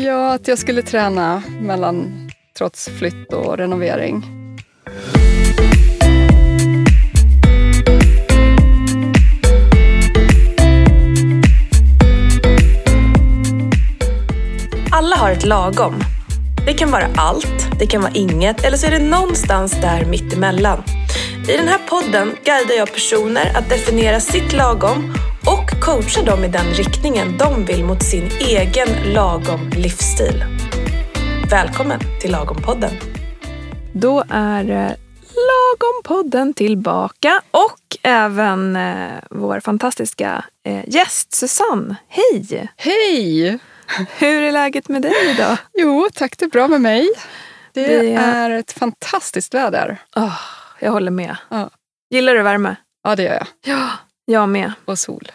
Ja, att jag skulle träna mellan trots flytt och renovering. Alla har ett lagom. Det kan vara allt, det kan vara inget eller så är det någonstans där mittemellan. I den här podden guidar jag personer att definiera sitt lagom och coachar dem i den riktningen de vill mot sin egen lagom livsstil. Välkommen till Lagom-podden. Då är eh, Lagom-podden tillbaka och även eh, vår fantastiska eh, gäst Susanne. Hej! Hej! Hur är läget med dig idag? Jo, tack det är bra med mig. Det, Det- är ett fantastiskt väder. Åh, jag håller med. Ja. Gillar du värme? Ja, det gör jag. Ja, jag med. Och sol.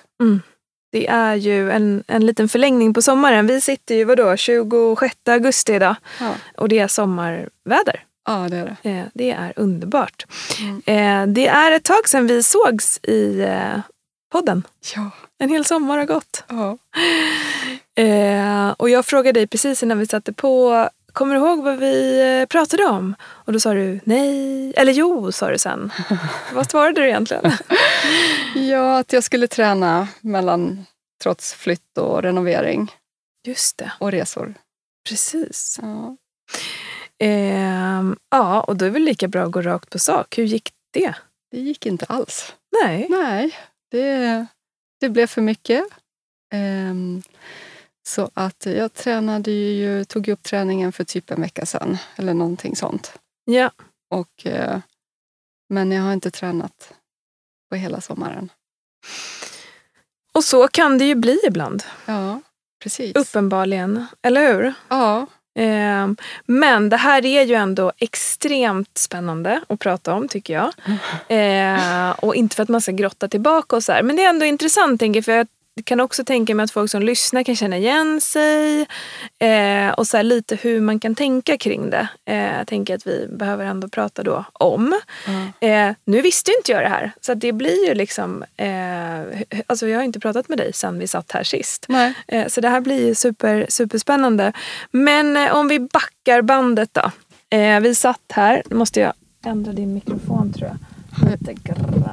Det är ju en, en liten förlängning på sommaren. Vi sitter ju vadå, 26 augusti idag Ja, och det är sommarväder. ja det är det. Eh, det är underbart. Mm. Eh, det är ett tag sedan vi sågs i eh, podden. Ja. En hel sommar har gått. ja. Och jag frågade dig precis innan vi satte på, kommer du ihåg vad vi eh, pratade om? Och då sa du nej, eller jo sa du sen. vad svarade du egentligen? ja, att jag skulle träna mellan trots flytt och renovering Just det, och resor. precis. Ja. Eh, ja, och då är det väl lika bra att gå rakt på sak. Hur gick det? Det gick inte alls. Nej. Nej, det, det blev för mycket. Ehm, så att jag tränade ju, tog upp träningen för typ en vecka sedan, eller någonting sånt. Ja, Och, eh, men jag har inte tränat på hela sommaren. och så kan det ju bli ibland. Ja, precis. Uppenbarligen, eller hur? Ja, Eh, men det här är ju ändå extremt spännande att prata om tycker jag. Eh, och inte för att man ska grotta tillbaka och så här. Men det är ändå intressant tänker jag. För jag kan också tänka mig att folk som lyssnar kan känna igen sig. Eh, och så lite hur man kan tänka kring det. Eh, jag tänker att vi behöver ändå prata då om. ja. Eh, nu visste ju inte jag det här. Så det blir ju liksom... Eh, alltså jag har inte pratat med dig sen vi satt här sist. Eh, Så det här blir ju super, superspännande. Men eh, om vi backar bandet då. Vi satt här. Nu måste jag ändra din mikrofon tror jag. Lite grann.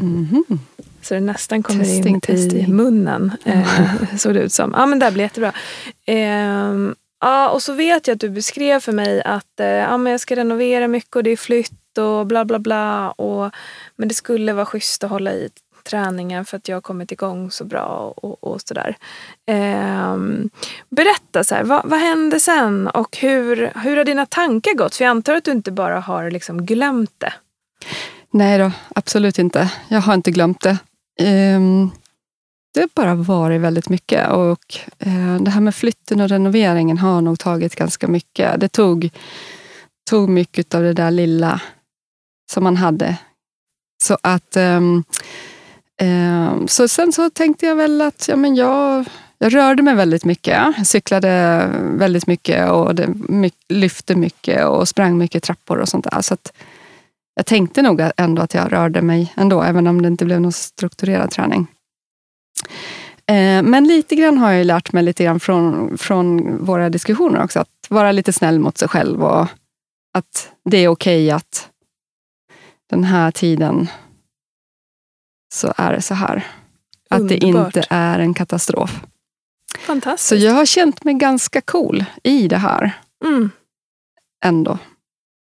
Mhm. Så det nästan kommer Testing, in i testing. munnen. Eh, såg det ut som. Ja men det blir jättebra. Ehm, ja och så vet jag att du beskrev för mig att eh, ja, men jag ska renovera mycket och det är flytt och bla bla bla. Och, men det skulle vara schysst att hålla i träningen för att jag har kommit igång så bra och, och sådär. Ehm, berätta, så här, vad, vad hände sen och hur, hur har dina tankar gått? För jag antar att du inte bara har liksom glömt det. Nej då, absolut inte. Jag har inte glömt det. Ehm, det har bara varit väldigt mycket och eh, det här med flytten och renoveringen har nog tagit ganska mycket. Det tog, tog mycket av det där lilla som man hade. Så att ehm, ehm, så sen så tänkte jag väl att ja, men jag, jag rörde mig väldigt mycket. Jag cyklade väldigt mycket och det, my, lyfte mycket och sprang mycket trappor och sånt där. Så att, jag tänkte nog ändå att jag rörde mig ändå, även om det inte blev någon strukturerad träning. Eh, Men lite grann har jag lärt mig lite grann från, från våra diskussioner också, att vara lite snäll mot sig själv och att det är okej att den här tiden så är det så här. Att det Underbart. inte är en katastrof. Fantastiskt. Så jag har känt mig ganska cool i det här mm, ändå.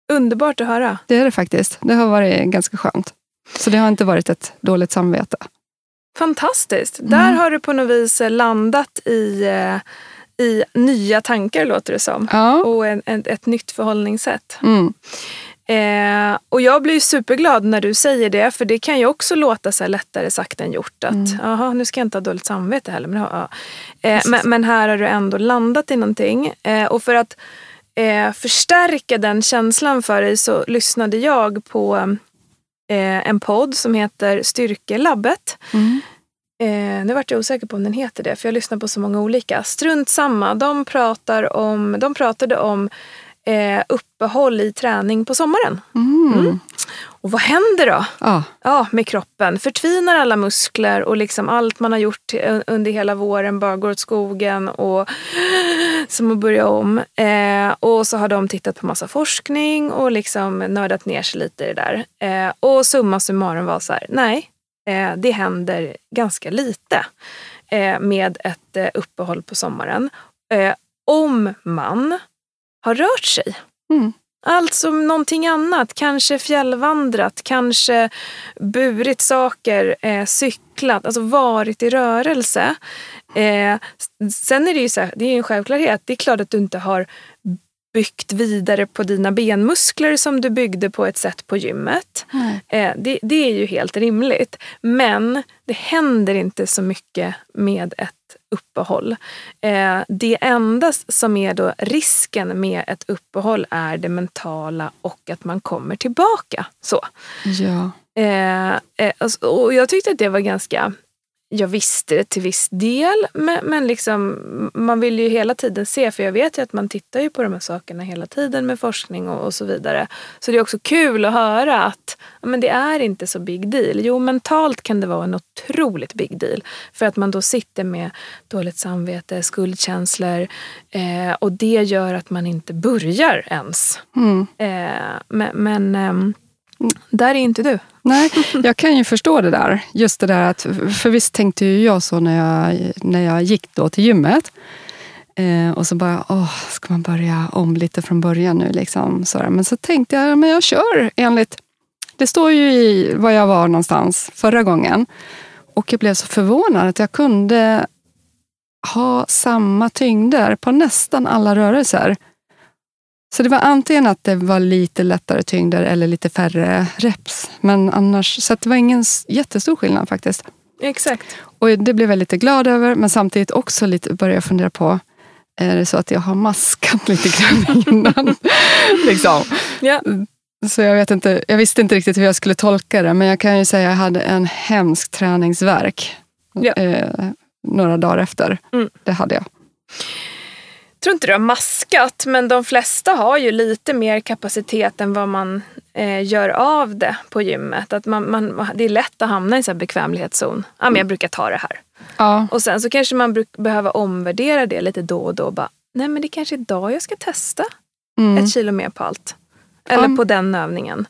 Underbart att höra. Det är det faktiskt. Det har varit ganska skönt. Så det har inte varit ett dåligt samvete. Fantastiskt. Mm. Där har du på något vis eh, landat i, eh, i nya tankar låter det som. Ja. Och en, en, ett nytt förhållningssätt. Mm. Eh, och jag blir superglad när du säger det. För det kan ju också låta så lättare sagt än gjort. Att Mm. jaha, nu ska jag inte ha dåligt samvete heller. Men, ja. eh, men, men här har du ändå landat i någonting. Eh, och för att eh, förstärka den känslan för dig så lyssnade jag på eh, en podd som heter Styrkelabbet. Mm. Eh, nu vart jag osäker på om den heter det, för jag lyssnar på så många olika. Strunt samma, de, pratar om, de pratade om eh, uppehåll i träning på sommaren. Mm. Och vad händer då? Ja. Ja, med kroppen. Förtvinar alla muskler och liksom allt man har gjort under hela våren bara går åt skogen och som att börja om. Eh, och så har de tittat på massa forskning och liksom nördat ner sig lite i det där. Eh, och summa summarum var så här, nej, eh, det händer ganska lite eh, med ett eh, uppehåll på sommaren. Eh, om man har rört sig. Mm. Alltså någonting annat, kanske fjällvandrat, kanske burit saker, eh, cyklat, alltså varit i rörelse. Eh, sen är det ju så här, det är en självklarhet, det är klart att du inte har byggt vidare på dina benmuskler som du byggde på ett sätt på gymmet. Eh, det, det är ju helt rimligt. Men det händer inte så mycket med ett uppehåll. Eh, det enda som är då risken med ett uppehåll är det mentala och att man kommer tillbaka. Så. Ja. Eh, eh, alltså, och jag tyckte att det var ganska jag visste det till viss del, men, men liksom, man vill ju hela tiden se, för jag vet ju att man tittar ju på de här sakerna hela tiden med forskning och, och så vidare. Så det är också kul att höra att ja, men det är inte så big deal. Jo, mentalt kan det vara en otroligt big deal. För att man då sitter med dåligt samvete, skuldkänslor eh, och det gör att man inte börjar ens. Mm. Eh, men men ehm, där är inte du. Nej, jag kan ju förstå det där. Just det där att, för visst tänkte ju jag så när jag, när jag gick då till gymmet. Eh, och så bara, åh, ska man börja om lite från början nu? Liksom, så där. Men så tänkte jag, men jag kör enligt... Det står ju i var jag var någonstans förra gången. Och jag blev så förvånad att jag kunde ha samma tyngder på nästan alla rörelser. Så det var antingen att det var lite lättare tyngder eller lite färre reps. Men annars, så det var ingen jättestor skillnad faktiskt. Exakt. Och det blev jag lite glad över, men samtidigt också lite började fundera på, är det så att jag har maskat lite grann innan? liksom. Ja. Så jag, vet inte, jag visste inte riktigt hur jag skulle tolka det, men jag kan ju säga att jag hade en hemsk träningsverk Ja. eh, några dagar efter. Mm. Det hade jag. Tror inte du har maskat, men de flesta har ju lite mer kapacitet än vad man eh, gör av det på gymmet. Att man, man, det är lätt att hamna i en sån här bekvämlighetszon. Ja, men jag brukar ta det här. Ja, Och sen så kanske man bruk, behöver omvärdera det lite då och då. Bara, Nej, men det kanske är idag jag ska testa mm. ett kilo mer på allt. Eller Ja. på den övningen.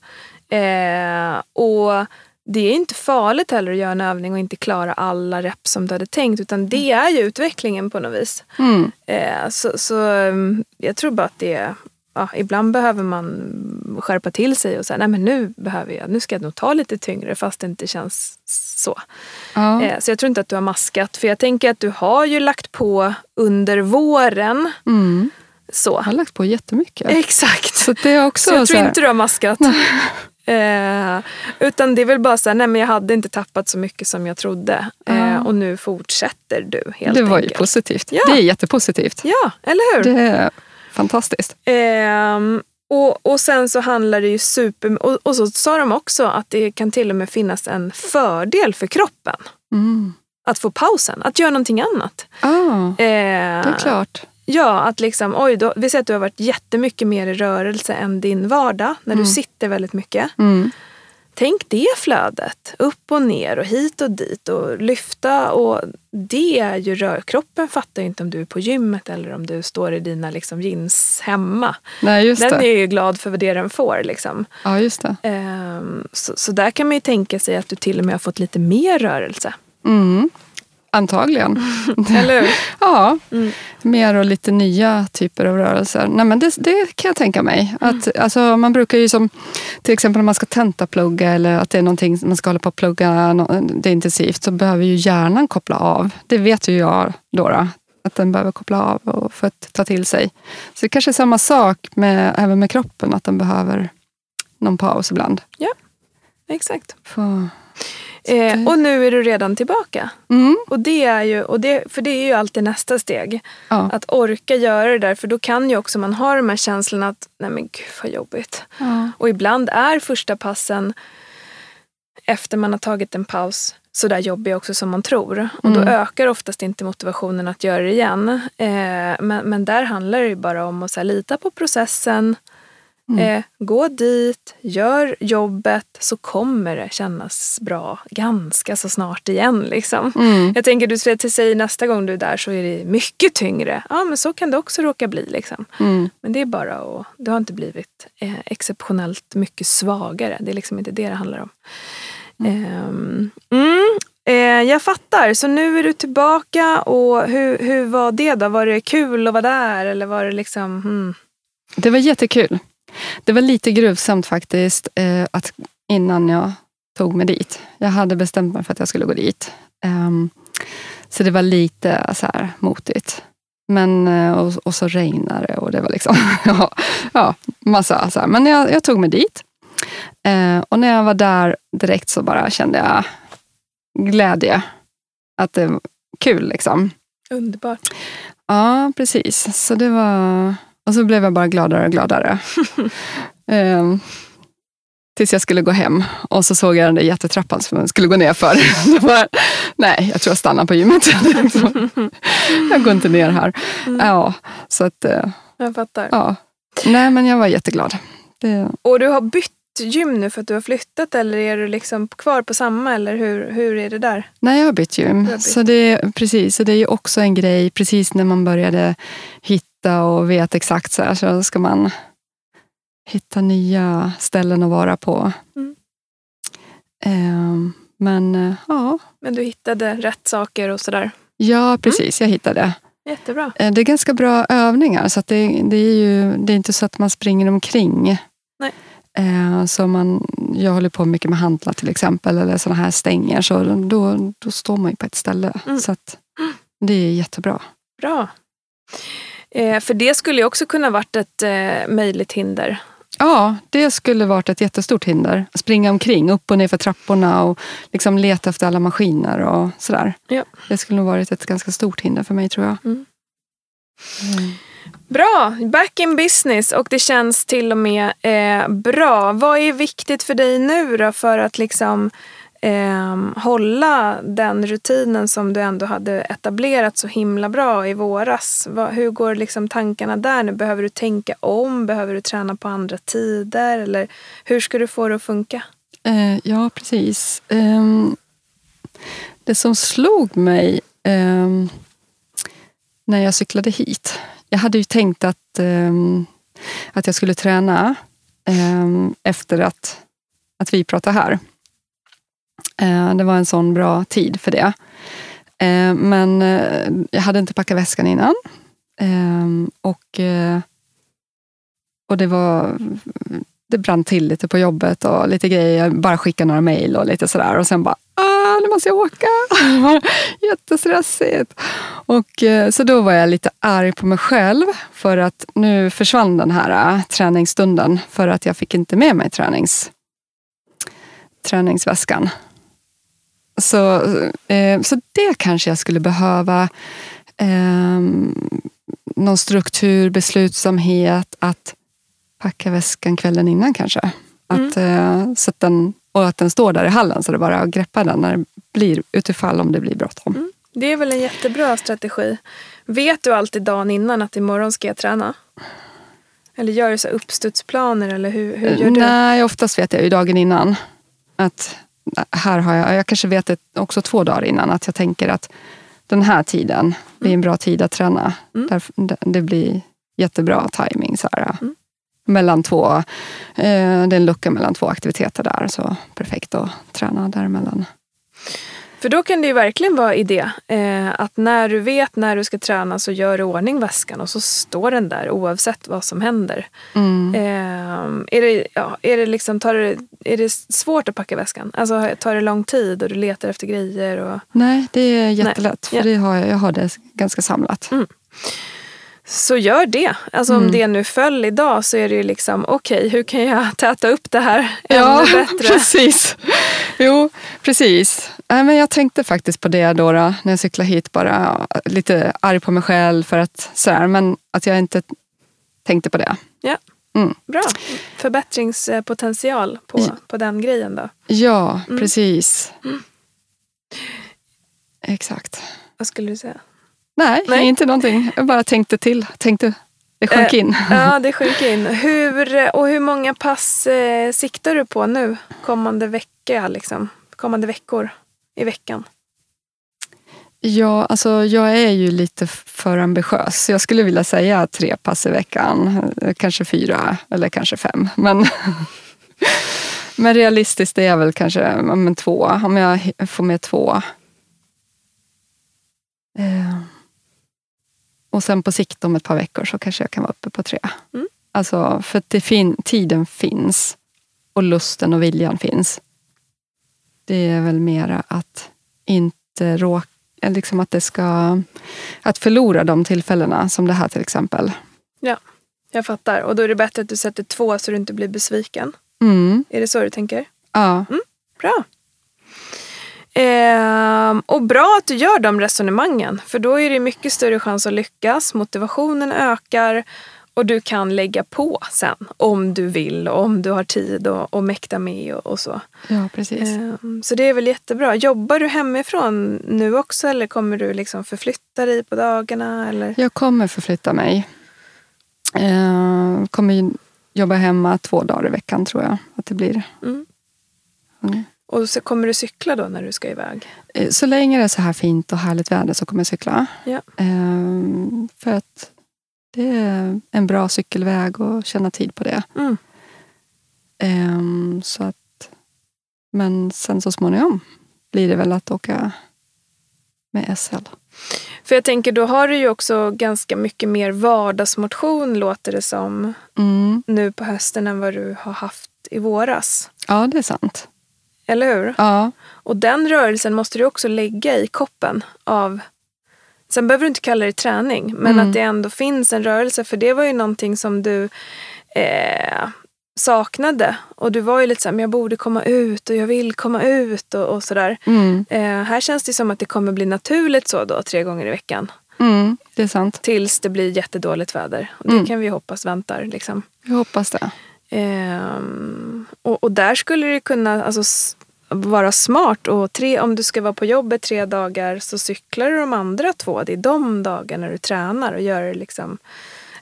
Eh, och det är inte farligt heller att göra en övning och inte klara alla reps som du hade tänkt. Utan det är ju utvecklingen på något vis. Mm. Eh, så så um, jag tror bara att det är Ja, ibland behöver man skärpa till sig och säga nej men nu behöver jag, nu ska jag nog ta lite tyngre fast det inte känns så. Ja. Eh, så jag tror inte att du har maskat för jag tänker att du har ju lagt på under våren. Mm. Så. Jag har lagt på jättemycket. Exakt. Så det är också Så jag så tror inte du har maskat. Eh, utan det är väl bara så här, nej men jag hade inte tappat så mycket som jag trodde. Eh, Ja. och nu fortsätter du helt det var ju enkelt. positivt. Ja. Det är jättepositivt. Ja, eller hur? Det är fantastiskt. Ehm, och, och sen så handlar det ju super... Och, och så sa de också att det kan till och med finnas en fördel för kroppen. Mm. Att få pausen, att göra någonting annat. Ah, Eh, det är klart. Ja, att liksom, oj, då, vi säger att du har varit jättemycket mer i rörelse än din vardag, när du Mm. sitter väldigt mycket. Mm. Tänk det flödet, upp och ner och hit och dit och lyfta. Och det är ju rör. Kroppen fattar ju inte om du är på gymmet eller om du står i dina liksom, jeans hemma. Nej, just Den det. är ju glad för det den får. Liksom. Ja, just det. Ehm, så, så där kan man ju tänka sig att du till och med har fått lite mer rörelse. Mm. Antagligen. Eller hur? Ja, Mm. mer och lite nya typer av rörelser. Nej, men det, det kan jag tänka mig. Att, alltså, man brukar ju som till exempel när man ska tentaplugga eller att det är någonting man ska hålla på att plugga det intensivt så behöver ju hjärnan koppla av. Det vet ju jag då att den behöver koppla av och för att ta till sig. Så det kanske är samma sak med, även med kroppen, att den behöver någon paus ibland. Exakt. Få... Eh, och nu är du redan tillbaka. Mm. Och det är ju, och det, för det är ju alltid nästa steg. Ja. Att orka göra det där. För då kan ju också man ha de här känslorna att nej men gud vad jobbigt. Ja. Och ibland är första passen efter man har tagit en paus så där jobbig också som man tror. Och då Mm. ökar oftast inte motivationen att göra det igen. Eh, men, men där handlar det ju bara om att så här, lita på processen. Mm. Eh, gå dit, gör jobbet så kommer det kännas bra ganska så snart igen. Liksom. Mm. Jag tänker du säger till sig nästa gång du är där så är det mycket tyngre. Ja men så kan det också råka bli. Liksom. Mm. Men det är bara att, du har inte blivit eh, exceptionellt mycket svagare. Det är liksom inte det det handlar om. Ehm, mm, eh, jag fattar. Så nu är du tillbaka och hur, hur var det då? Var det kul att vara där eller var det liksom... Hmm. Det var jättekul. Det var lite gruvsamt faktiskt eh, att innan jag tog mig dit. Jag hade bestämt mig för att jag skulle gå dit. Ehm, så det var lite så här motigt. Men, eh, och, och så regnade det och det var liksom ja, ja, massa så här. Men jag, jag tog mig dit. Eh, och när jag var där direkt så bara kände jag glädje. Att det var kul liksom. Underbart. Ja, precis. Så det var... Och så blev jag bara gladare och gladare. Ehm, tills jag skulle gå hem och så såg jag den där jättetrappan som jag skulle gå ner för. Var, nej, jag tror jag stannar på gymmet. jag går inte ner här. Mm. Ja, så att, eh, Jag fattar. ja. Nej, men jag var jätteglad. Det, Och du har bytt gym nu för att du har flyttat eller är du liksom kvar på samma eller hur, hur är det där? nej, jag har bytt gym. Har bytt. Så det, precis, så det är ju också en grej, precis när man började hitta och vet exakt så här, så ska man hitta nya ställen att vara på. Mm. Ehm, men eh, ja, Men du hittade rätt saker och sådär. ja, precis, jag hittade. Jättebra. Eh, Det är ganska bra övningar, så det, det, är ju, det är inte så att man springer omkring. Nej. Eh, så man, jag håller på mycket med hantlar till exempel, eller sådana här stänger, så då, då står man ju på ett ställe. Mm. Så att det är jättebra. Bra. Eh, för det skulle ju också kunna varit ett eh, möjligt hinder. Ja, det skulle varit ett jättestort hinder. Springa omkring, upp och ner för trapporna och liksom leta efter alla maskiner och sådär. Ja. Det skulle nog varit ett ganska stort hinder för mig tror jag. Mm. Mm. Bra, back in business och det känns till och med eh, bra. Vad är viktigt för dig nu då för att liksom eh, hålla den rutinen som du ändå hade etablerat så himla bra i våras? Va, hur går liksom tankarna där nu? Behöver du tänka om? Behöver du träna på andra tider? Eller hur ska du få det att funka? Eh, ja, precis. Eh, det som slog mig ehm, när jag cyklade hit. Jag hade ju tänkt att, ehm, att jag skulle träna ehm, efter att, att vi pratade här. Eh, det var en sån bra tid för det. Eh, men eh, jag hade inte packat väskan innan. Ehm, och, och det var det brann till lite på jobbet och lite grejer. Jag bara skickade några mejl och lite sådär. Och sen bara, ah, nu måste jag åka. Jättestressigt. Och, så då var jag lite arg på mig själv för att nu försvann den här träningsstunden för att jag fick inte med mig tränings, träningsväskan. Så, eh, så det kanske jag skulle behöva. Eh, någon struktur, beslutsamhet, att packa väskan kvällen innan kanske. Att, eh, så att den, och att den står där i hallen så det bara är att greppa den när det blir, utifall om det blir bråttom. Det är väl en jättebra strategi. Vet du alltid dagen innan att imorgon ska jag träna? Eller gör du så uppstudsplaner eller hur, hur gör du? Nej, oftast vet jag ju dagen innan. Att här har jag, jag kanske vet det också två dagar innan, att jag tänker att den här tiden blir en bra tid att träna. Mm. Därför, det, det blir jättebra timing så här, Mm. mellan två, eh, det är en lucka mellan två aktiviteter där, så perfekt att träna däremellan. För då kan det ju verkligen vara idé eh, att när du vet när du ska träna så gör du ordning väskan och så står den där oavsett vad som händer. Mm. Eh, är, det, ja, är, det liksom, tar det, är det svårt att packa väskan? Alltså tar det lång tid och du letar efter grejer? Och... Nej, det är jättelätt, för Ja. det har jag, jag har det ganska samlat. Så gör det. Alltså Mm. om det nu föll idag så är det ju liksom okej, hur kan jag täta upp det här Ja, ännu bättre? precis. Jo, precis. Nej, men jag tänkte faktiskt på det då, då när jag cyklade hit. Bara ja, lite arg på mig själv för att sådär, men att jag inte tänkte på det. Ja. Mm. Bra. Förbättringspotential på, Ja. på den grejen då. Ja, Mm. precis. Exakt. Vad skulle du säga? Nej, Nej. inte någonting. Jag bara tänkte till. Tänkte, det sjönk Eh, in. Ja, det sjönk in. Hur, och hur många pass eh, siktar du på nu kommande vecka? Liksom? Kommande veckor i veckan? Ja, alltså jag är ju lite för ambitiös. Jag skulle vilja säga tre pass i veckan. Eh, Kanske fyra eller kanske fem. Men, men realistiskt är väl kanske men två. Om jag får med två. Eh, och sen på sikt om ett par veckor så kanske jag kan vara uppe på tre. Mm. Alltså, för att det fin- tiden finns och lusten och viljan finns. Det är väl mera att inte råka liksom att det ska... Att förlora de tillfällena, som det här till exempel. Jag fattar. Och då är det bättre att du sätter två så du inte blir besviken. Mm, Är det så du tänker? ja, Bra. Ehm, och bra att du gör de resonemangen. För då är det mycket större chans att lyckas. Motivationen ökar. Och du kan lägga på sen. Om du vill och om du har tid och, och mäkta med och, och så. ja, precis. Ehm, så det är väl jättebra. Jobbar du hemifrån nu också eller kommer du liksom förflytta dig på dagarna? Eller? Jag kommer förflytta mig. Eh, kommer jobba hemma två dagar i veckan, tror jag att det blir. Mm. Mm. Och så kommer du cykla då när du ska iväg? Eh, Så länge det är så här fint och härligt väder så kommer jag cykla. Ja. Eh, för att det är en bra cykelväg och känna tid på det. Mm. Ehm, så att, men sen så småningom blir det väl att åka med SL. För jag tänker, då har du ju också ganska mycket mer vardagsmotion låter det som Mm. nu på hösten än vad du har haft i våras. Ja, det är sant. Eller hur? Ja, Och den rörelsen måste du också lägga i koppen av Sen behöver du inte kalla det träning, men Mm. att det ändå finns en rörelse. För det var ju någonting som du eh, saknade. Och du var ju lite såhär, men jag borde komma ut och jag vill komma ut och, och sådär. mm. Eh, här känns det som att det kommer bli naturligt så då, tre gånger i veckan. Mm. det är sant. Tills det blir jättedåligt väder. Och det Mm. kan vi hoppas väntar. Liksom. Jag hoppas det. Ehm, och, där skulle det kunna alltså, vara smart. Och tre, om du ska vara på jobbet tre dagar så cyklar du de andra två. Det är de dagarna du tränar och gör det liksom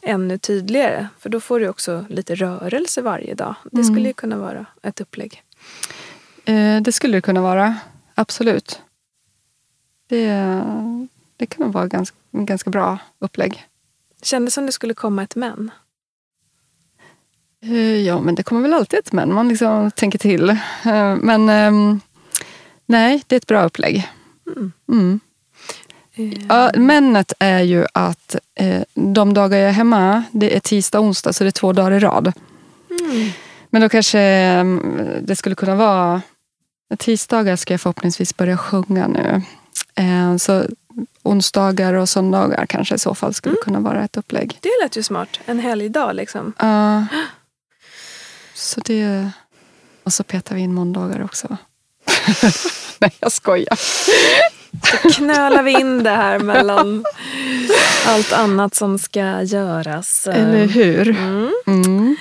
ännu tydligare. För då får du också lite rörelse varje dag. Det Mm. skulle ju kunna vara ett upplägg. Eh, det skulle det kunna vara. Absolut. Det, det kan vara ganska, ganska bra upplägg. Kändes som det skulle komma ett men. Eh, Ja, men det kommer väl alltid ett men. Man liksom tänker till. Eh, Men ehm, nej, det är ett bra upplägg. Mm. Mm. Ehm, Ja, mennet är ju att eh, de dagar jag är hemma, det är tisdag och onsdag, så det är två dagar i rad. Mm. Men då kanske mm, det skulle kunna vara... Tisdagar ska jag förhoppningsvis börja sjunga nu. Eh, Så onsdagar och söndagar kanske i så fall skulle Mm. kunna vara ett upplägg. Det lät ju smart. En helgdag liksom. Ja. så det... Och så petar vi in måndagar också. Nej, jag skojar. knölar vi in det här mellan allt annat som ska göras. Eller hur? Mm. Mm.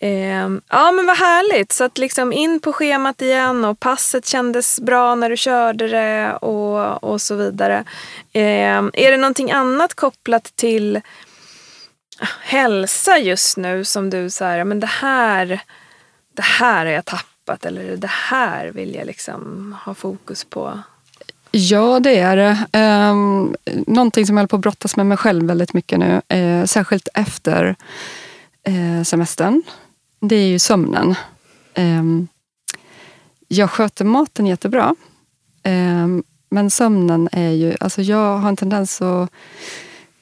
Ehm, ja men vad härligt. Så att liksom in på schemat igen och passet kändes bra när du körde det och, och så vidare. Ehm, är det någonting annat kopplat till hälsa just nu som du säger, men det här, det här har jag tappat eller det här vill jag liksom ha fokus på? Ja, det är det. Um, någonting som jag håller på att brottas med mig själv väldigt mycket nu, eh, särskilt efter eh, semestern, det är ju sömnen. Ehm, jag sköter maten jättebra, ehm, men sömnen är ju... Alltså jag har en tendens att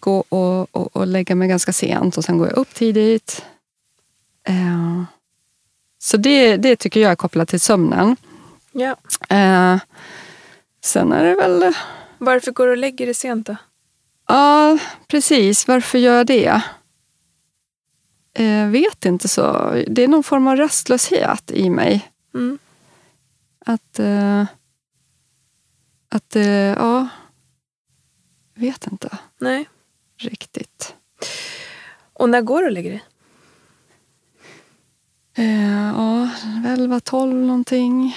gå och, och, och lägga mig ganska sent och sen går jag upp tidigt. Eh, så det, det tycker jag är kopplat till sömnen. Ja. Eh, sen är det väl... Varför går du och lägger dig sent då? Ja, precis. Varför gör jag det? Eh, vet inte så. Det är någon form av rastlöshet i mig. Mm. Att... Eh, att eh, ja... Vet inte Nej. Riktigt. Och när går du och lägger dig? Eh, ja, 11, 12 någonting.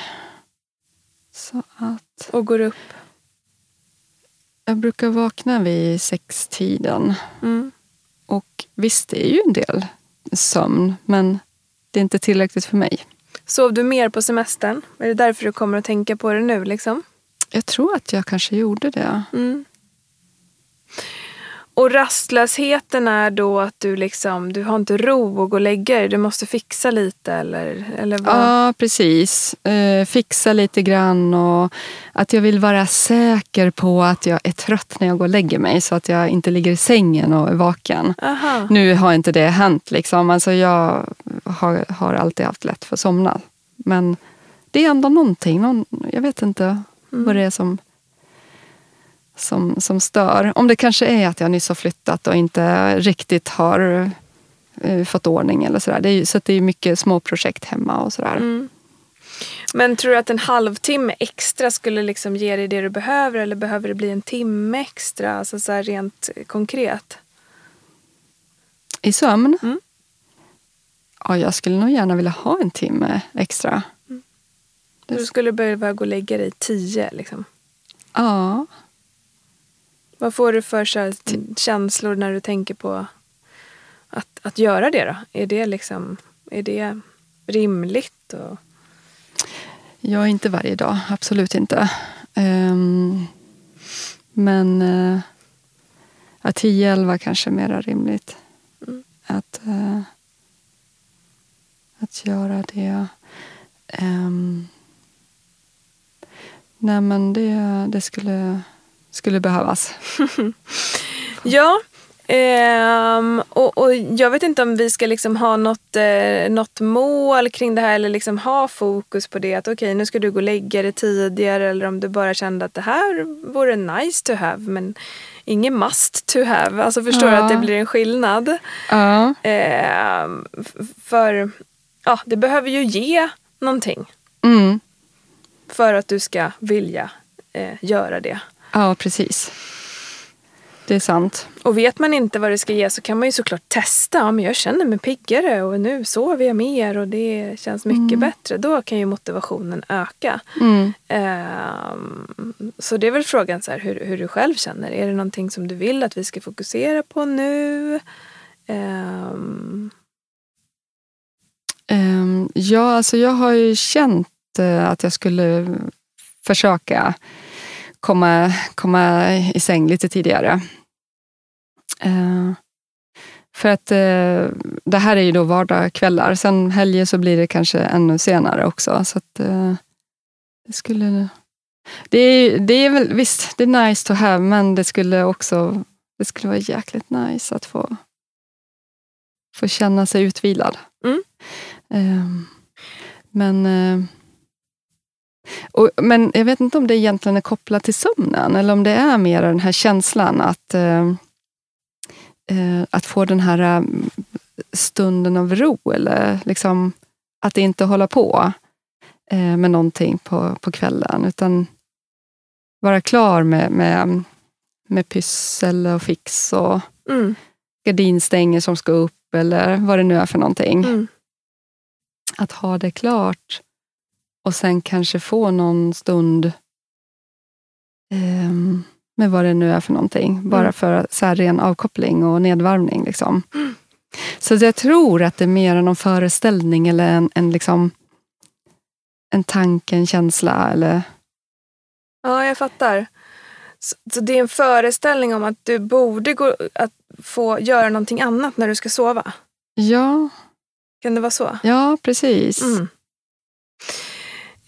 Så att Och går upp? jag brukar vakna vid sextiden. Mm. Och visst, det är ju en del sömn, men det är inte tillräckligt för mig. Sov du mer på semestern? Är det därför du kommer att tänka på det nu? Liksom? Jag tror att jag kanske gjorde det. Mm. Och rastlösheten är då att du liksom, du har inte ro att gå och lägga dig. Du måste fixa lite eller, eller vad? Ja, precis. Eh, fixa lite grann och att jag vill vara säker på att jag är trött när jag går och lägger mig så att jag inte ligger i sängen och är vaken. Aha. Nu har inte det hänt. Liksom. Alltså jag har, har alltid haft lätt för att somna. Men det är ändå någonting. Någon, jag vet inte vad det är som, som, som stör. Om det kanske är att jag nyss har flyttat och inte riktigt har eh, fått ordning. eller sådär. Det är, Så det är mycket små projekt hemma och sådär. Mm. Men tror du att en halvtimme extra skulle liksom ge dig det du behöver eller behöver det bli en timme extra? Alltså så rent konkret. I sömn? Mm. Ja, jag skulle nog gärna vilja ha en timme extra. Det- Du skulle behöva gå och lägga dig tio. Liksom. Ja, Vad får du för här, känslor när du tänker på att, att göra det? då? Är det, liksom, är det rimligt? Och, jag är inte varje dag. Absolut inte. Ehm, men uh, ja, 10-11 kanske är mera rimligt. Mm. Att, eh, att göra det. Um, nej, men det, det skulle, skulle behövas. Ja, ehm, och, och jag vet inte om vi ska liksom ha något, eh, något mål kring det här eller liksom ha fokus på det. Att okej, nu ska du gå och lägga dig tidigare eller om du bara kände att det här vore nice to have men ingen must to have. Alltså förstår du Ja. att det blir en skillnad? Ja, f- för ja, det behöver ju ge någonting mm. för att du ska vilja eh, göra det. Ja precis. Det är sant. Och vet man inte vad det ska ge så kan man ju såklart testa. Ja, men jag känner mig piggare och nu sover jag mer och det känns mycket bättre. Då kan ju motivationen öka. Mm. Ehm, så det är väl frågan så här, hur, hur du själv känner. Är det någonting som du vill att vi ska fokusera på nu? Ehm, Ehm, ja, alltså jag har ju känt eh, att jag skulle försöka komma, komma i säng lite tidigare. Eh, för att eh, det här är ju då vardagskvällar. Sen helger så blir det kanske ännu senare också. Så att, eh, det skulle... Det är, det är väl, visst, det är nice to have, men det skulle också det skulle vara jäkligt nice att få, få känna sig utvilad. Mm. Men, och, men jag vet inte om det egentligen är kopplat till sömnen eller om det är mer den här känslan att, eh, eh, att få den här eh, stunden av ro eller liksom att inte hålla på eh, med någonting på, på kvällen utan vara klar med, med, med pyssel och fix och mm, gardinstänger som ska upp eller vad det nu är för någonting. mm, Att ha det klart och sen kanske få någon stund ehm, med vad det nu är för någonting. Bara Mm. för så här ren avkoppling och nedvarvning. Liksom. Så jag tror att det är mer någon föreställning eller en, en, liksom, en tanke, en känsla. Eller, Ja, jag fattar. Så, så det är en föreställning om att du borde gå, att få göra någonting annat när du ska sova? ja, Kan det vara så? ja, precis. Mm.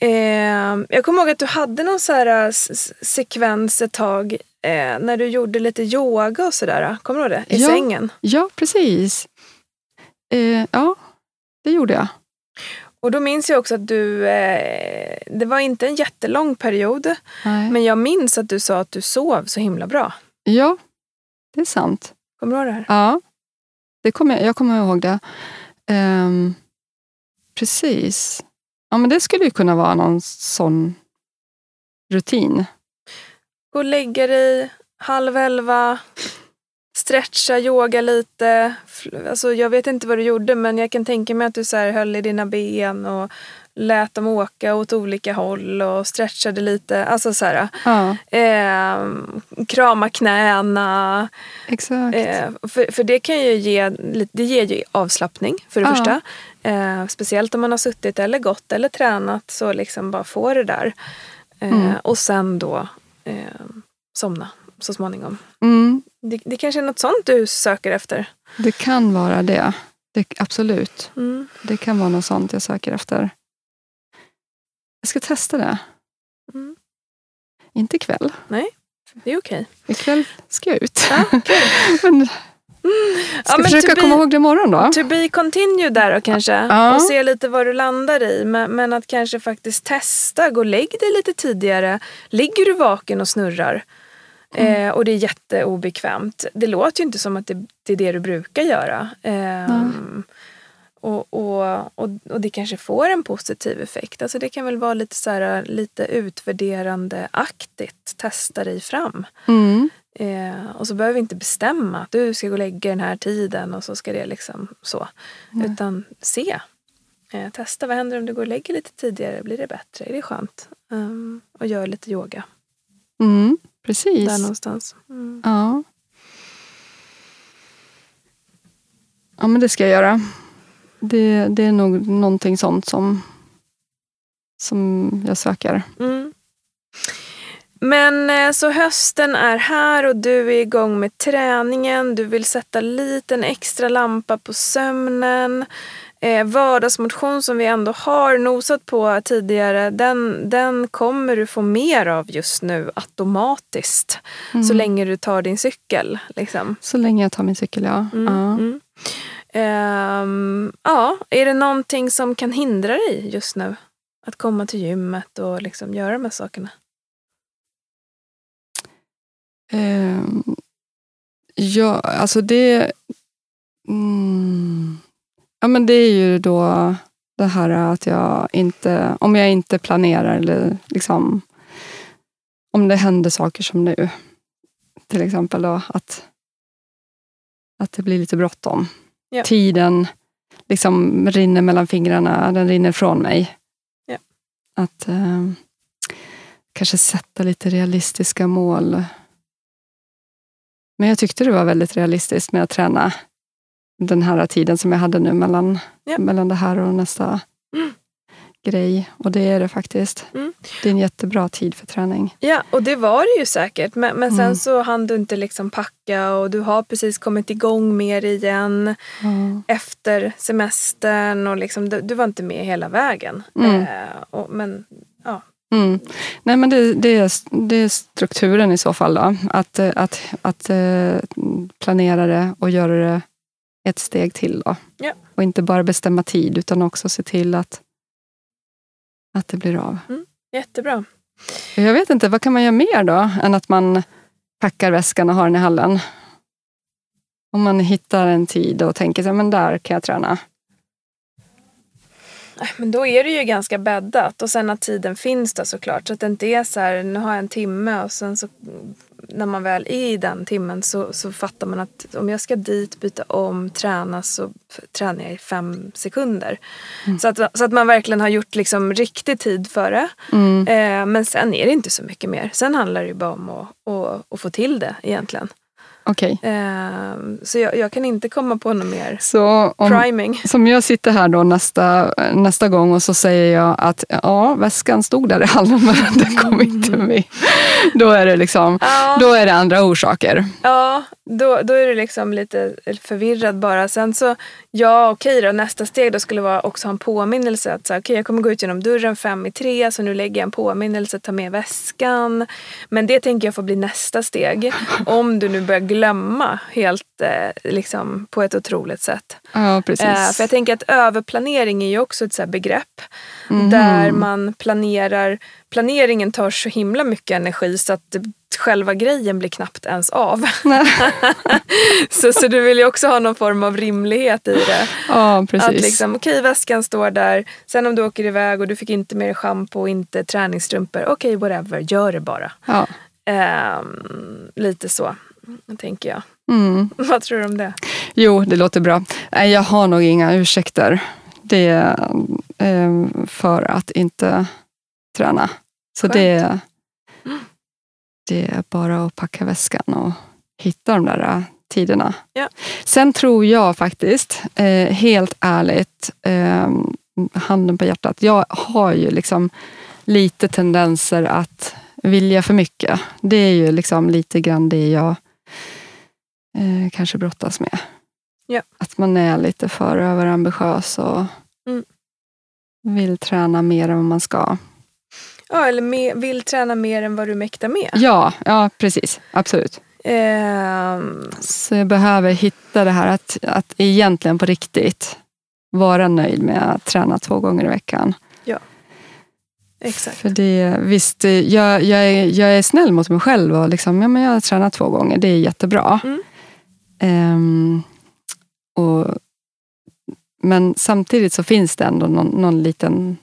Eh, jag kommer ihåg att du hade någon så här s- sekvens ett tag eh, när du gjorde lite yoga och sådär. Kommer du ihåg det? I Ja. sängen. Ja, precis. Eh, ja, det gjorde jag. Och då minns jag också att du, eh, det var inte en jättelång period, Nej. men jag minns att du sa att du sov så himla bra. Ja, det är sant. Kommer du ihåg det här? Ja, det kommer, jag kommer ihåg det. Ehm, precis. Ja, men det skulle ju kunna vara någon sån rutin. Gå och lägga dig halv elva, stretcha, yoga lite. Alltså, jag vet inte vad du gjorde men jag kan tänka mig att du så här höll i dina ben och lät dem åka åt olika håll och stretchade lite. Alltså så här, Ja, eh, krama knäna. exakt. Eh, för, för det kan ju ge, det ger ju avslappning för det Ja. första. Eh, speciellt om man har suttit eller gått eller tränat så liksom bara få det där. Eh, Mm. Och sen då eh, somna så småningom. Mm, Det, det kanske är något sånt du söker efter? det kan vara det. det. Absolut. Mm. Det kan vara något sånt jag söker efter. Jag ska testa det. Mm. Inte ikväll. Det är okej. Ikväll ska jag ut. Ja, men ska Ja, försöka be- komma ihåg det imorgon då. To be continue där då kanske. Ja. Och se lite vad du landar i. Men, men att kanske faktiskt testa. Gå och lägg dig lite tidigare. Ligger du vaken och snurrar Mm. eh, och det är jätteobekvämt. Det låter ju inte som att det, det är det du brukar göra. Ehm, och, och, och, och det kanske får en positiv effekt. Alltså det kan väl vara lite utvärderande-aktigt. Testa dig fram. Mm. Eh, och så behöver vi inte bestämma att du ska gå och lägga den här tiden och så ska det liksom så. Nej. Utan se. Eh, testa, vad händer om du går och lägger lite tidigare? Blir det bättre? Är det skönt? Um, och gör lite yoga. Mm. Precis. Där någonstans. Mm. Ja. Ja, men det ska jag göra. Det, det är nog någonting sånt som, som jag söker. Mm. Men eh, så hösten är här och du är igång med träningen. Du vill sätta lite en extra lampa på sömnen. Eh, vardagsmotion som vi ändå har nosat på tidigare, den, den kommer du få mer av just nu automatiskt. Mm. Så länge du tar din cykel. Liksom. Så länge jag tar min cykel, ja. Mm, ja. mm. Ehm, ja, är det någonting som kan hindra dig just nu? Att komma till gymmet och liksom göra de här sakerna? Ehm, ja, alltså det... Mm, ja, men det är ju då det här att jag inte... Om jag inte planerar eller liksom... Om det händer saker som nu. Till exempel då att, att det blir lite bråttom. Ja. Tiden liksom rinner mellan fingrarna, den rinner från mig. Ja. Att eh, kanske sätta lite realistiska mål. Men jag tyckte det var väldigt realistiskt med att träna den här tiden som jag hade nu mellan, Ja. mellan det här och nästa Mm. grej. Och det är det faktiskt. Mm. Det är en jättebra tid för träning. Ja, och det var det ju säkert. Men, men sen Mm. så hann du inte liksom packa och du har precis kommit igång mer igen Ja. efter semestern och liksom, du, du var inte med hela vägen. Mm. Eh, och, men Mm. Nej, men det, det, är, det är strukturen i så fall. Då. Att, eh, att, att eh, planera det och göra det ett steg till. Då. Ja. Och inte bara bestämma tid utan också se till att, att det blir av. jättebra. Jag vet inte, vad kan man göra mer då än att man packar väskan och har den i hallen? Om man hittar en tid och tänker men där kan jag träna. Men då är det ju ganska bäddat och sen att tiden finns där såklart. Så att det inte är så här, nu har jag en timme och sen så när man väl är i den timmen så, så fattar man att om jag ska dit, byta om, träna så tränar jag i fem sekunder. Så, att, så att man verkligen har gjort liksom riktig tid för det. Mm. Eh, men sen är det inte så mycket mer. Sen handlar det ju bara om att, att, att få till det egentligen. Okej, Eh, så jag, jag kan inte komma på något mer så om, priming. som jag sitter här då nästa, nästa gång och så säger jag att ja, väskan stod där i hallen men den kom inte med. Då är det liksom, Ja. då är det andra orsaker. Ja, då, då är det liksom lite förvirrad bara. Sen så, ja okej då, nästa steg då skulle vara också ha en påminnelse. Att så, okej, jag kommer gå ut genom dörren fem i tre, så nu lägger jag en påminnelse, ta med väskan. Men det tänker jag får bli nästa steg. Om du nu börjar glömma helt eh, liksom på ett otroligt sätt. Ja, precis. Eh, för jag tänker att överplanering är ju också ett så begrepp. Mhm. Där man planerar, planeringen tar så himla mycket energi så att själva grejen blir knappt ens av. Så, så du vill ju också ha någon form av rimlighet i det. Ja, precis. Att liksom, okej väskan står där, sen om du åker iväg och du fick inte dig schampo och inte träningsstrumpor, okej whatever, gör det bara. ja. Ehm, lite så, tänker jag. Mm. Vad tror du om det? Jo, det låter bra. Jag har nog inga ursäkter. Det är eh, för att inte träna. Så Skönt. det, det är bara att packa väskan och hitta de där eh, tiderna. Ja. Sen tror jag faktiskt, eh, helt ärligt, eh, handen på hjärtat, jag har ju liksom lite tendenser att vilja för mycket. Det är ju liksom lite grann det jag eh, kanske brottas med. Ja. Att man är lite för överambitiös och Mm. vill träna mer än vad man ska. Ja, eller me- vill träna mer än vad du mäktar med. Ja, ja precis. Absolut. Ehm, Så jag behöver hitta det här att, att egentligen på riktigt vara nöjd med att träna två gånger i veckan. exakt. För det, visst, jag, jag, är, jag är snäll mot mig själv och liksom, ja, men jag har tränat två gånger. Det är jättebra. Mm. Ehm, och, men samtidigt så finns det ändå någon, någon liten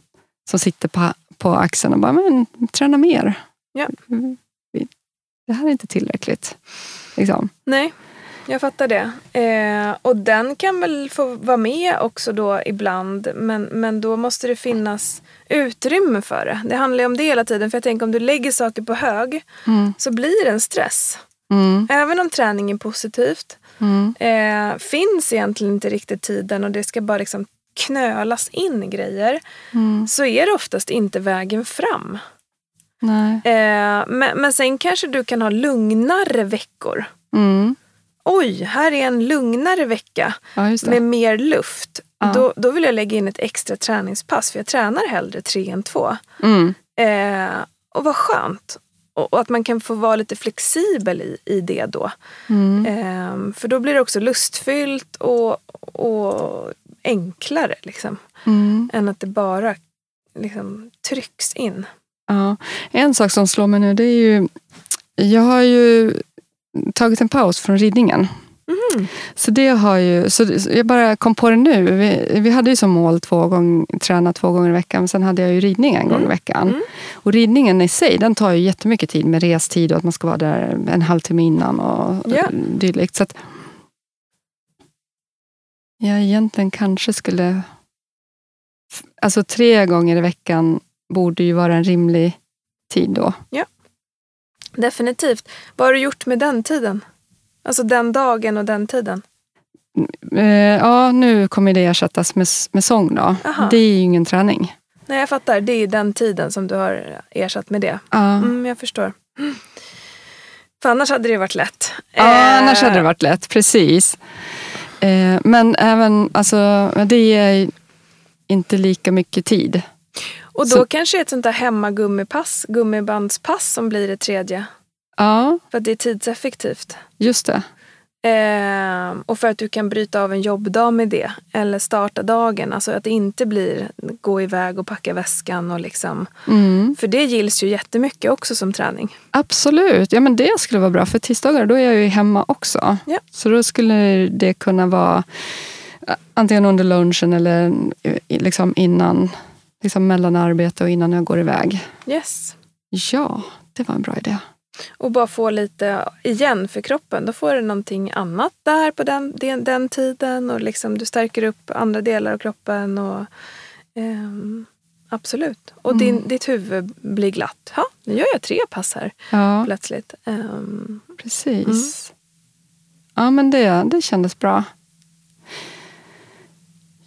som sitter på, på axeln och bara, men träna mer. Ja. Det här är inte tillräckligt. Liksom. Nej, jag fattar det. Eh, och den kan väl få vara med också då ibland. Men, men då måste det finnas utrymme för det. Det handlar ju om det hela tiden. För jag tänker om du lägger saker på hög Mm. så blir det en stress. Mm. Även om träning är positivt. Mm. Eh, finns egentligen inte riktigt tiden och det ska bara liksom knölas in grejer. Mm. Så är det oftast inte vägen fram. Eh, men, men sen kanske du kan ha lugnare veckor. Mm. Oj, här är en lugnare vecka Ja, med mer luft. Ja. Då, då vill jag lägga in ett extra träningspass för jag tränar hellre tre än två. Mm. Eh, och vad skönt. Och, att man kan få vara lite flexibel i, i det då. Mm. Eh, för då blir det också lustfyllt och, och enklare liksom. Mm. Än att det bara liksom, trycks in. Ja. En sak som slår mig nu det är ju, jag har ju tagit en paus från ridningen. Mhm. Så det har ju, så jag bara kom på det nu. Vi, vi hade ju som mål två gång, träna två gånger i veckan, men sen hade jag ju ridning en gång i veckan. Mm. Och ridningen i sig, den tar ju jättemycket tid med restid och att man ska vara där en halvtimme innan och Ja. dylikt. Så att jag egentligen kanske skulle... Alltså tre gånger i veckan borde ju vara en rimlig tid då. Definitivt. Vad har du gjort med den tiden? Alltså den dagen och den tiden? Eh, ja, nu kommer det ersättas med, med sång då. Aha. Det är ju ingen träning. Nej, jag fattar. Det är den tiden som du har ersatt med det. Ja. Mm, jag förstår. Mm. För annars hade det varit lätt. Ja, annars Eh, hade det varit lätt, precis. Eh, men även, alltså, det är inte lika mycket tid. Och då så- kanske ett sånt där hemmagummipass, gummibandspass som blir det tredje. Ja, För att det är tidseffektivt. just det. Eh, och för att du kan bryta av en jobbdag med det. Eller starta dagen. Alltså att det inte blir gå iväg och packa väskan. Och liksom. Mm. För det gills ju jättemycket också som träning. Absolut, ja, men det skulle vara bra. För tisdagar då är jag ju hemma också. Ja. Så då skulle det kunna vara eh, antingen under lunchen eller i- liksom innan, liksom mellan arbete och innan jag går iväg. Yes. Ja, det var en bra idé. Och bara få lite igen för kroppen. Då får du någonting annat där på den, den, den tiden. Och liksom du stärker upp andra delar av kroppen. Och, ehm, absolut. Och Mm. din, ditt huvud blir glatt. Ja, nu gör jag tre pass här Ja, plötsligt. Ehm, precis. Mm. Ja, men det, det kändes bra.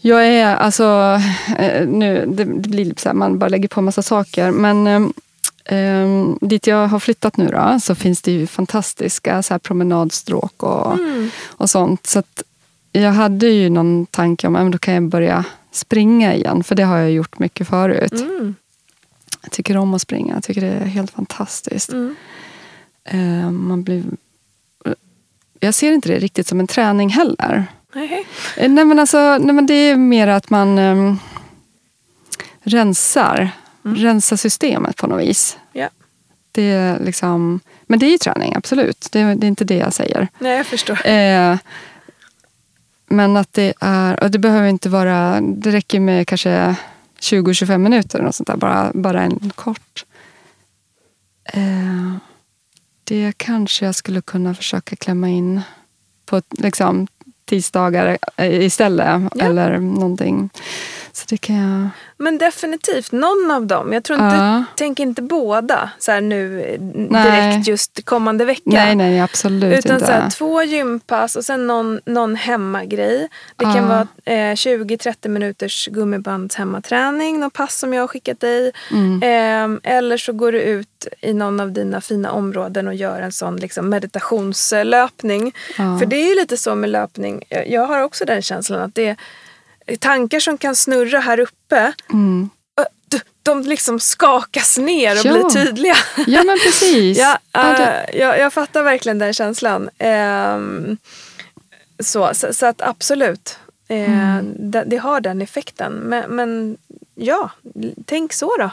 Jag är alltså, eh, nu, det, blir så här, man bara lägger på massa saker. Men ehm, dit jag har flyttat nu då, så finns det ju fantastiska så här promenadstråk och, mm. och sånt. Så jag hade ju någon tanke om att då kan jag börja springa igen. För det har jag gjort mycket förut. Mm. Jag tycker om att springa. Jag tycker det är helt fantastiskt. Mm. Eh, man blir... Jag ser inte det riktigt som en träning heller. Nej. Eh, Nej men, alltså, nej men det är mer att man um, rensar, Mm. rensar systemet på något vis. Ja. Det är liksom, men det är ju träning, absolut. Det, det är inte det jag säger. Nej, jag förstår. Eh, men att det är, och det behöver inte vara, det räcker med kanske 20-25 minuter, eller något sånt där, bara, bara en kort. Eh, det kanske jag skulle kunna försöka klämma in på liksom, tisdagar eh, istället. Ja. Eller någonting. Så det kan jag... Men definitivt någon av dem. Jag tror inte, Ja. tänk inte båda så här nu eh, Nej. direkt just kommande vecka. Nej, nej, absolut Utan inte. så här, två gympass och sen någon, någon hemmagrej. Det kan Ja. vara eh, 20-30 minuters gummibands hemmaträning, något pass som jag har skickat dig. Mm. Eh, eller så går du ut i någon av dina fina områden och gör en sån liksom, meditationslöpning. Ja. För det är ju lite så med löpning. Jag- har också den känslan att det tankar som kan snurra här uppe. Mm. De liksom skakas ner och Ja. blir tydliga. Ja, men precis. Ja, det- eh, jag, jag fattar verkligen den känslan. Ehm, så, så, så att absolut, eh, Mm. det, det har den effekten. Men, men ja, tänk så då.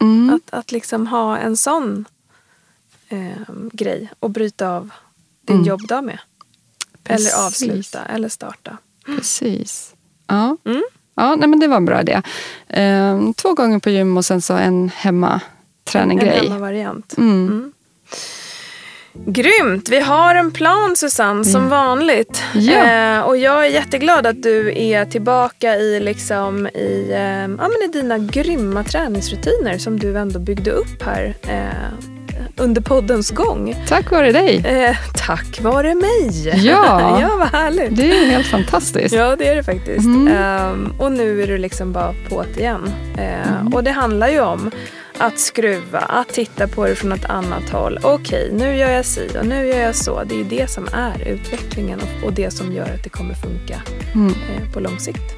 mm. Att, att liksom ha en sån ehm, grej och bryta av din Mm. jobbdag med. Precis. Eller avsluta eller starta. Precis. Ja, Mm. ja nej, men det var en bra idé. Ehm, två gånger på gym och sen så en hemmaträning En hemmavariant. Mm. Mm. Grymt! Vi har en plan Susanne, som Mm. vanligt. Ja. Eh, och jag är jätteglad att du är tillbaka i, liksom, i, eh, ja, men i dina grymma träningsrutiner som du ändå byggde upp här eh, under poddens gång. Tack vare dig. Eh, tack vare mig! Ja. ja, vad härligt! Det är helt fantastiskt. Ja, det är det faktiskt. Mm. Ehm, och nu är du liksom bara på det igen. Ehm, Och det handlar ju om att skruva, att titta på det från ett annat håll. Okej, nu gör jag si och nu gör jag så. Det är det som är utvecklingen och, och det som gör att det kommer funka Mm. eh, på lång sikt.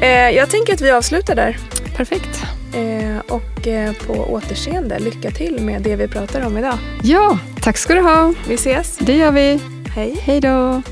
Eh, jag tänker att vi avslutar där. Perfekt. Eh, och eh, på återseende, lycka till med det vi pratar om idag. Ja, tack ska du ha. Vi ses. Det gör vi. Hej! Hej då.